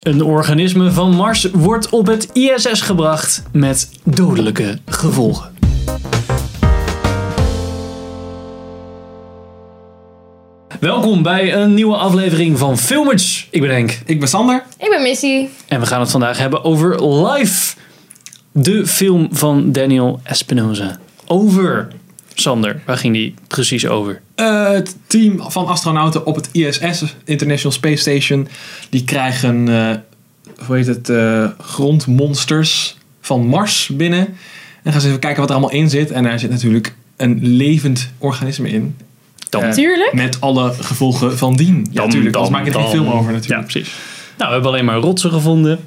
Een organisme van Mars wordt op het ISS gebracht met dodelijke gevolgen. Welkom bij een nieuwe aflevering van Filmers. Ik ben Henk Ik ben Sander. Ik ben Missy. en we gaan het vandaag hebben over Life. De film van Daniel Espinosa. Over. Sander, waar ging die precies over? Eh, het team van astronauten op het ISS, International Space Station, die krijgen, eh, hoe heet het, eh, grondmonsters van Mars binnen. En gaan ze even kijken wat er allemaal in zit. En daar zit natuurlijk een levend organisme in. Dan. Eh, Tuurlijk. Met alle gevolgen van dien. Ja, Dan, natuurlijk. Anders dan, maak je er geen film over Ja, natuurlijk. precies. Nou, we hebben alleen maar rotsen gevonden.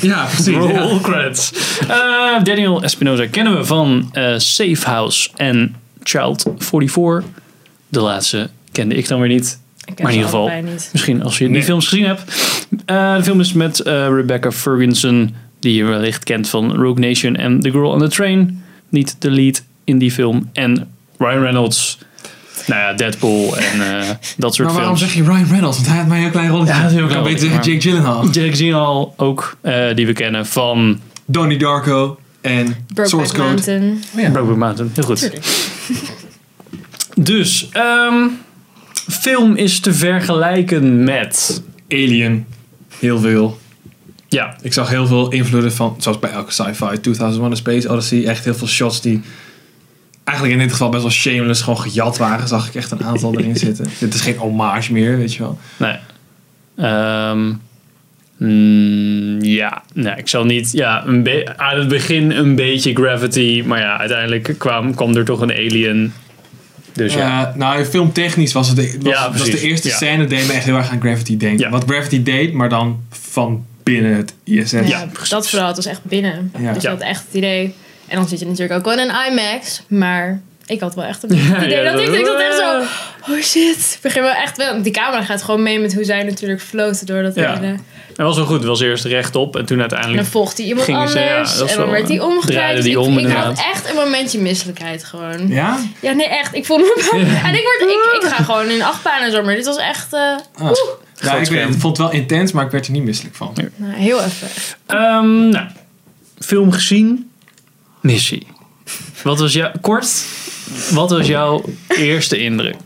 Ja, precies. Roll ja. credits. Eh, Daniel Espinosa kennen we van eh, Safe House en Child 44. De laatste kende ik dan weer niet. Ik Maar in ieder geval, Niet. misschien als je die Nee. films gezien hebt. Eh, de film is met eh, Rebecca Ferguson, die je wellicht kent van Rogue Nation en The Girl on the Train. Niet de lead in die film. En Ryan Reynolds. Nou ja, Deadpool en eh, dat soort Maar waarom films. zeg je Ryan Reynolds? Want hij had maar een klein rolletje. Ja, dat is heel Ik kan klein beter zeggen Jake Gyllenhaal. Jake Gyllenhaal ook, eh, die we kennen van Donnie Darko en Source Brokeback Code. Mountain. Oh ja. Brokeback Mountain. Heel goed. Dus, ehm, film is te vergelijken met. Alien. Heel veel. Ja, Ik zag heel veel invloeden van, zoals bij elke sci-fi, 2001 A Space Odyssey, echt heel veel shots die eigenlijk in dit geval best wel shameless gewoon gejat waren. Zag ik echt een aantal erin zitten. Dit is geen hommage meer, weet je wel. nee. Ehm, mm, ja, nee, ik zal niet. Ja, een aan het begin een beetje Gravity, maar ja, uiteindelijk kwam, kwam er toch een alien. Dus ja. Ja. nou, filmtechnisch was het de, was, Ja, was de eerste Ja. scène deed me echt heel erg aan Gravity denken. Ja. Wat Gravity deed, maar dan van binnen het ISS. Ja, dat vooral. Het was echt binnen. Ja. Dus je Ja. had echt het idee. En dan zit je natuurlijk ook wel in een IMAX. Maar ik had wel echt een Ja, idee ja, dat ik, ik zat echt zo... Oh shit. Ik begin wel echt wel... Die camera gaat gewoon mee met hoe zij natuurlijk floten door dat Ja. hele... Het was wel goed. Het was eerst rechtop en toen En uiteindelijk. dan volgt hij iemand Gingen ze, ja, anders. dat en dan werd hij omgedraaid. Dus ik, om, ik had echt een momentje misselijkheid gewoon. Ja? Ja, nee, echt. Ik voel me. En ik, word, ik, ik ga gewoon in achtbaan en zo. Maar dit was echt... eh, Ah. Ja, ik, weet, vond het wel intens, maar ik werd er niet misselijk van. nou, heel even. Ehm, nou, film gezien. Missie. Wat was jouw. Kort. Wat was jouw eerste indruk?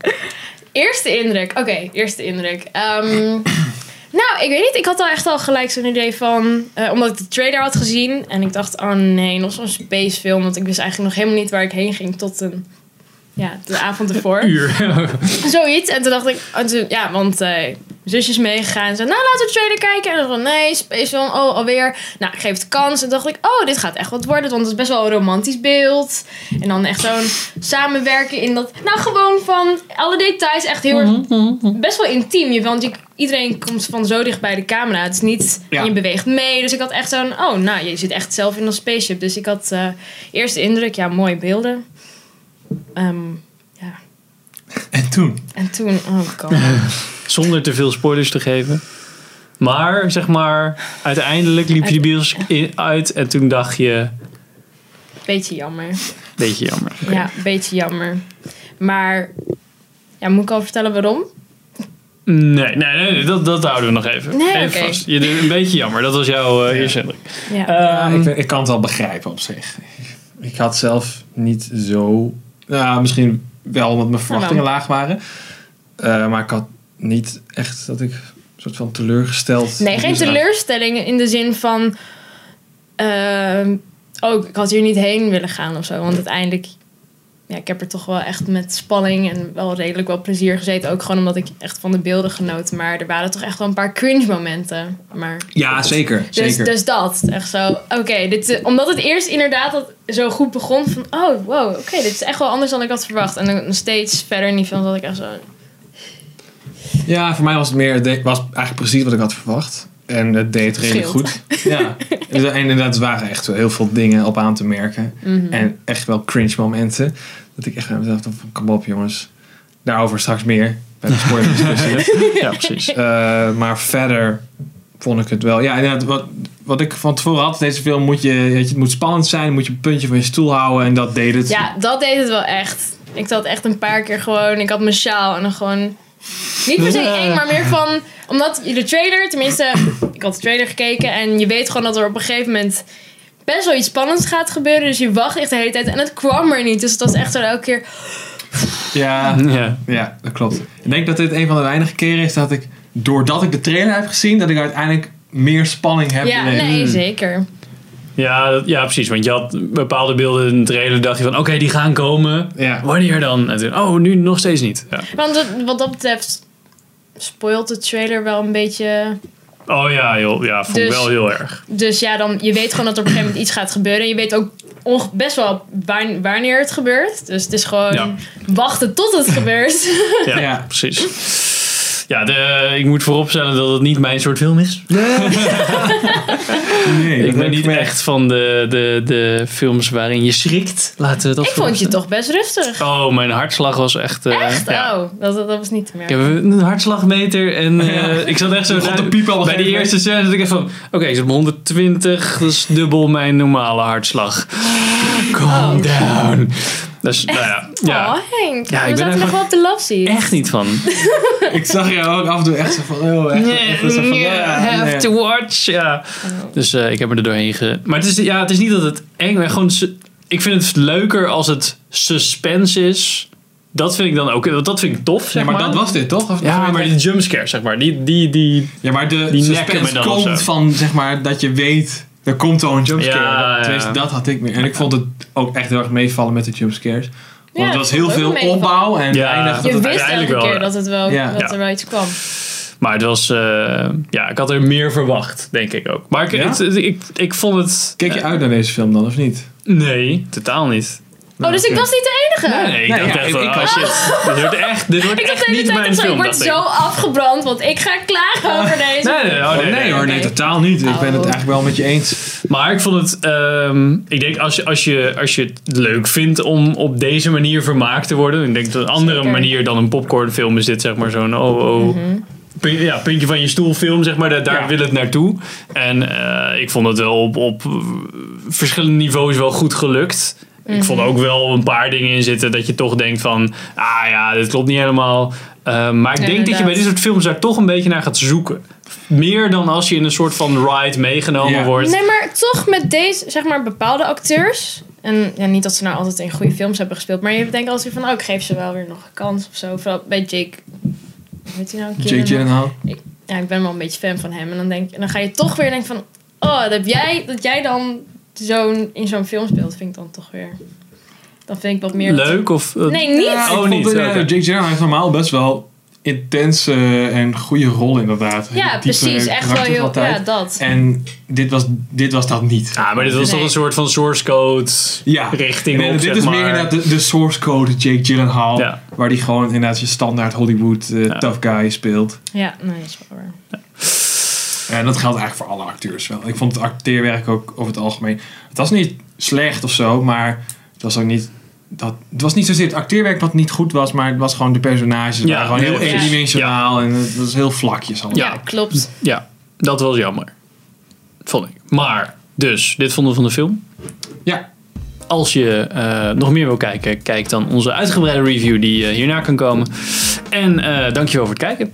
Eerste indruk. Oké, eerste indruk. Ehm, nou, ik weet niet. Ik had al echt al gelijk zo'n idee van... eh, omdat ik de trailer had gezien. En ik dacht, oh nee, nog zo'n spacefilm. Want ik wist eigenlijk nog helemaal niet waar ik heen ging tot een... Ja, de avond ervoor. Uur. Zoiets. En toen dacht ik... en toen- ja, want eh, mijn zusje is meegegaan. En zei, nou, laten we de trailer kijken. En dan van, nee, spacefilm. Oh, alweer. Nou, ik geef het kans. En dacht ik, oh, dit gaat echt wat worden. Want het is best wel een romantisch beeld. En dan echt zo'n samenwerken in dat... Nou, gewoon van alle details. Echt heel erg best wel intiem. Je- Want je, iedereen komt van zo dicht bij de camera. Het is niet... Ja. Je beweegt mee. Dus ik had echt zo'n... Oh, nou, je zit echt zelf in een spaceship. Dus ik had eh eerste indruk... Ja, mooie beelden. Ehm. En toen? En toen... Oh god. Zonder te veel spoilers te geven. Maar, zeg maar, uiteindelijk liep je de bios uit en toen dacht je. Beetje jammer. Beetje jammer. Ja, beetje jammer. Maar... Ja, moet ik al vertellen waarom? Nee, nee, nee, nee, dat, dat houden we nog even. Nee, even oké. vast. Je een beetje jammer. Dat was jouw eh, eerste indruk. Ja. Ja, Ehm, ik, ik kan het wel begrijpen op zich. Ik had zelf niet zo... Nou, misschien wel omdat mijn verwachtingen laag waren. Eh, maar ik had niet echt dat ik een soort van teleurgesteld... Nee, geen teleurstelling in de zin van. ehm, oh, ik had hier niet heen willen gaan of zo. Want uiteindelijk. Ja, ik heb er toch wel echt met spanning en wel redelijk wel plezier gezeten. Ook gewoon omdat ik echt van de beelden genoten. Maar er waren toch echt wel een paar cringe momenten. Maar, Ja, zeker. dus, zeker. dus dat. Echt zo. Oké, dit eh, omdat het eerst inderdaad dat zo goed begon. Van, oh, wow, oké, dit is echt wel anders dan ik had verwacht. En dan steeds verder niet van dat ik echt zo. Ja, voor mij was het meer... Was eigenlijk precies wat ik had verwacht. En het deed redelijk goed. Ja. En inderdaad, er waren echt heel veel dingen op aan te merken. Mhm. En echt wel cringe momenten. Dat ik echt aan mezelf dacht van, kom op jongens. Daarover straks meer. Bij de spoilerdiscussie. Ja, precies. Eh, maar verder vond ik het wel. Ja, inderdaad, wat, wat ik van tevoren had, deze film moet je, het moet spannend zijn, moet je een puntje van je stoel houden en dat deed het. Ja, dat deed het wel echt. Ik zat echt een paar keer gewoon... Ik had mijn sjaal en dan gewoon... Niet per se eng, maar meer van... Omdat je de trailer, tenminste... ik had de trailer gekeken en je weet gewoon dat er op een gegeven moment best wel iets spannends gaat gebeuren. Dus je wacht echt de hele tijd en het kwam er niet. Dus dat was echt zo elke keer. Ja, Ja. ja, dat klopt. Ik denk dat dit een van de weinige keren is dat ik, doordat ik de trailer heb gezien, dat ik uiteindelijk meer spanning heb. Ja, nee, zeker. Ja, dat- ja, precies. Want je had bepaalde beelden in de trailer. dacht je van, oké, die gaan komen. Ja. Wanneer dan? En toen, oh, nu nog steeds niet. Ja. Want dat- wat dat betreft spoilt de trailer wel een beetje. Oh ja, joh. Ja, vond ik Dus- wel heel erg. Dus ja, dan, je weet gewoon dat er op een gegeven moment iets gaat gebeuren. En je weet ook onge- best wel wanneer het gebeurt. Dus het is gewoon Ja. wachten tot het gebeurt. Ja, Ja. precies. Ja, de, ik moet vooropstellen dat het niet mijn soort film is. Nee, ik dat ben niet gemerkt. echt van de, de, de films waarin je schrikt. Laten we dat ik vond je toch best rustig. Oh, mijn hartslag was echt... eh, Echt? ja. Oh, dat, dat was niet te Ik merken. heb een hartslagmeter en eh, ik zat echt zo... piepen op een bij die gegeven eerste scène zat ik echt van... Oké, ik zit op 120, dat is dubbel mijn normale hartslag. Calm down. Dus, nou ja. ja Oh, Henk. Ja, ik we ben zaten nog wel op de love seat. echt niet van. Ik zag jou ook af en toe echt zo van, oh, echt, echt zo van, ja, have nee. to watch. Ja. Oh. Dus eh, ik heb me er doorheen ge... Maar het is, ja, het is niet dat het eng is. Gewoon, ik vind het leuker als het suspense is. Dat vind ik dan ook... want Dat vind ik tof, Ja, zeg maar maar. dat was dit toch? Of- Ja, maar die jumpscare, zeg maar. Die, die, die, Ja, maar de Die suspense me dan of komt van, zeg maar, dat je weet, er komt al een jumpscare. Ja. Tenminste, dat had ik meer. En ik vond het ook echt heel erg meevallen met de jumpscares. Want Ja, het was heel veel opbouw en Ja. eindig Je dat het wist uiteindelijk elke wel, keer dat, het wel, Ja. dat er wel iets kwam. Maar het was... eh, ja, ik had er meer verwacht, denk ik ook. Maar ik, Ja? het- ik, ik vond het... Keek je eh, uit naar deze film dan, of niet? Nee, totaal niet. Oh, dus ik was niet de enige? Nee, ik Nee, dacht ja, echt ik- shit. Dit wordt echt, dit wordt Ik dacht echt de hele niet tijd mijn zo, ik film. word zo afgebrand, want ik ga klagen over deze. Nee, nee, oh, Oh, nee, nee, nee, hoor, nee, nee. totaal niet. Ik ben het Oh. eigenlijk wel met je eens. Maar ik vond het... ehm, ik denk als je, als, je, als je het leuk vindt om op deze manier vermaakt te worden... Ik denk dat een andere Zeker. manier dan een popcornfilm is dit zeg maar zo'n... Oh, oh, puntje, ja, puntje van je stoel film zeg maar. Daar, Ja. wil het naartoe. En eh, ik vond het wel op, op verschillende niveaus wel goed gelukt. Ik vond ook wel een paar dingen in zitten dat je toch denkt van... Ah ja, dit klopt niet helemaal. Eh, maar ik Ja, denk dat je bij dit soort films daar toch een beetje naar gaat zoeken. Meer dan als je in een soort van ride meegenomen Ja. wordt. Nee, maar toch met deze, zeg maar, bepaalde acteurs. En ja, niet dat ze nou altijd in goede films hebben gespeeld. Maar je denkt altijd van, oh, ik geef ze wel weer nog een kans of zo. Vooral bij Jake. Hoe heet hij nou? Jake Gyllenhaal. Ja, ik ben wel een beetje fan van hem. En dan, denk, en dan ga je toch weer denken van... Oh, dat, heb jij, dat jij dan zo'n, in zo'n film speelt, vind ik dan toch weer... Dan vind ik wat meer... Leuk of... eh, Nee, niet. Ja, Oh, niet, oké. Jake Gyllenhaal heeft normaal best wel intense en goede rol inderdaad. Ja, Diepe precies. Echt wel heel... altijd. Ja, dat. En dit was, dit was dat niet. Ja, maar dit was toch een soort van source code Ja. richting Nee, op, dit zeg is maar. meer inderdaad de, de source code Jake Gyllenhaal. Ja. Waar die gewoon inderdaad je standaard Hollywood eh, Ja. tough guy speelt. Ja, nee, dat is wel waar. En dat geldt eigenlijk voor alle acteurs wel. Ik vond het acteerwerk ook over het algemeen. Het was niet slecht of zo, maar het was ook niet. Dat, het was niet zozeer het acteerwerk wat niet goed was, maar het was gewoon de personages. Ja, waren gewoon heel eendimensionaal en het was heel vlakjes allemaal. Ja, klopt. Ja, dat was jammer. Vond ik. Maar, dus, dit vonden we van de film. Ja. Als je eh, nog meer wil kijken, kijk dan onze uitgebreide review die eh, hierna kan komen. En eh dankjewel voor het kijken.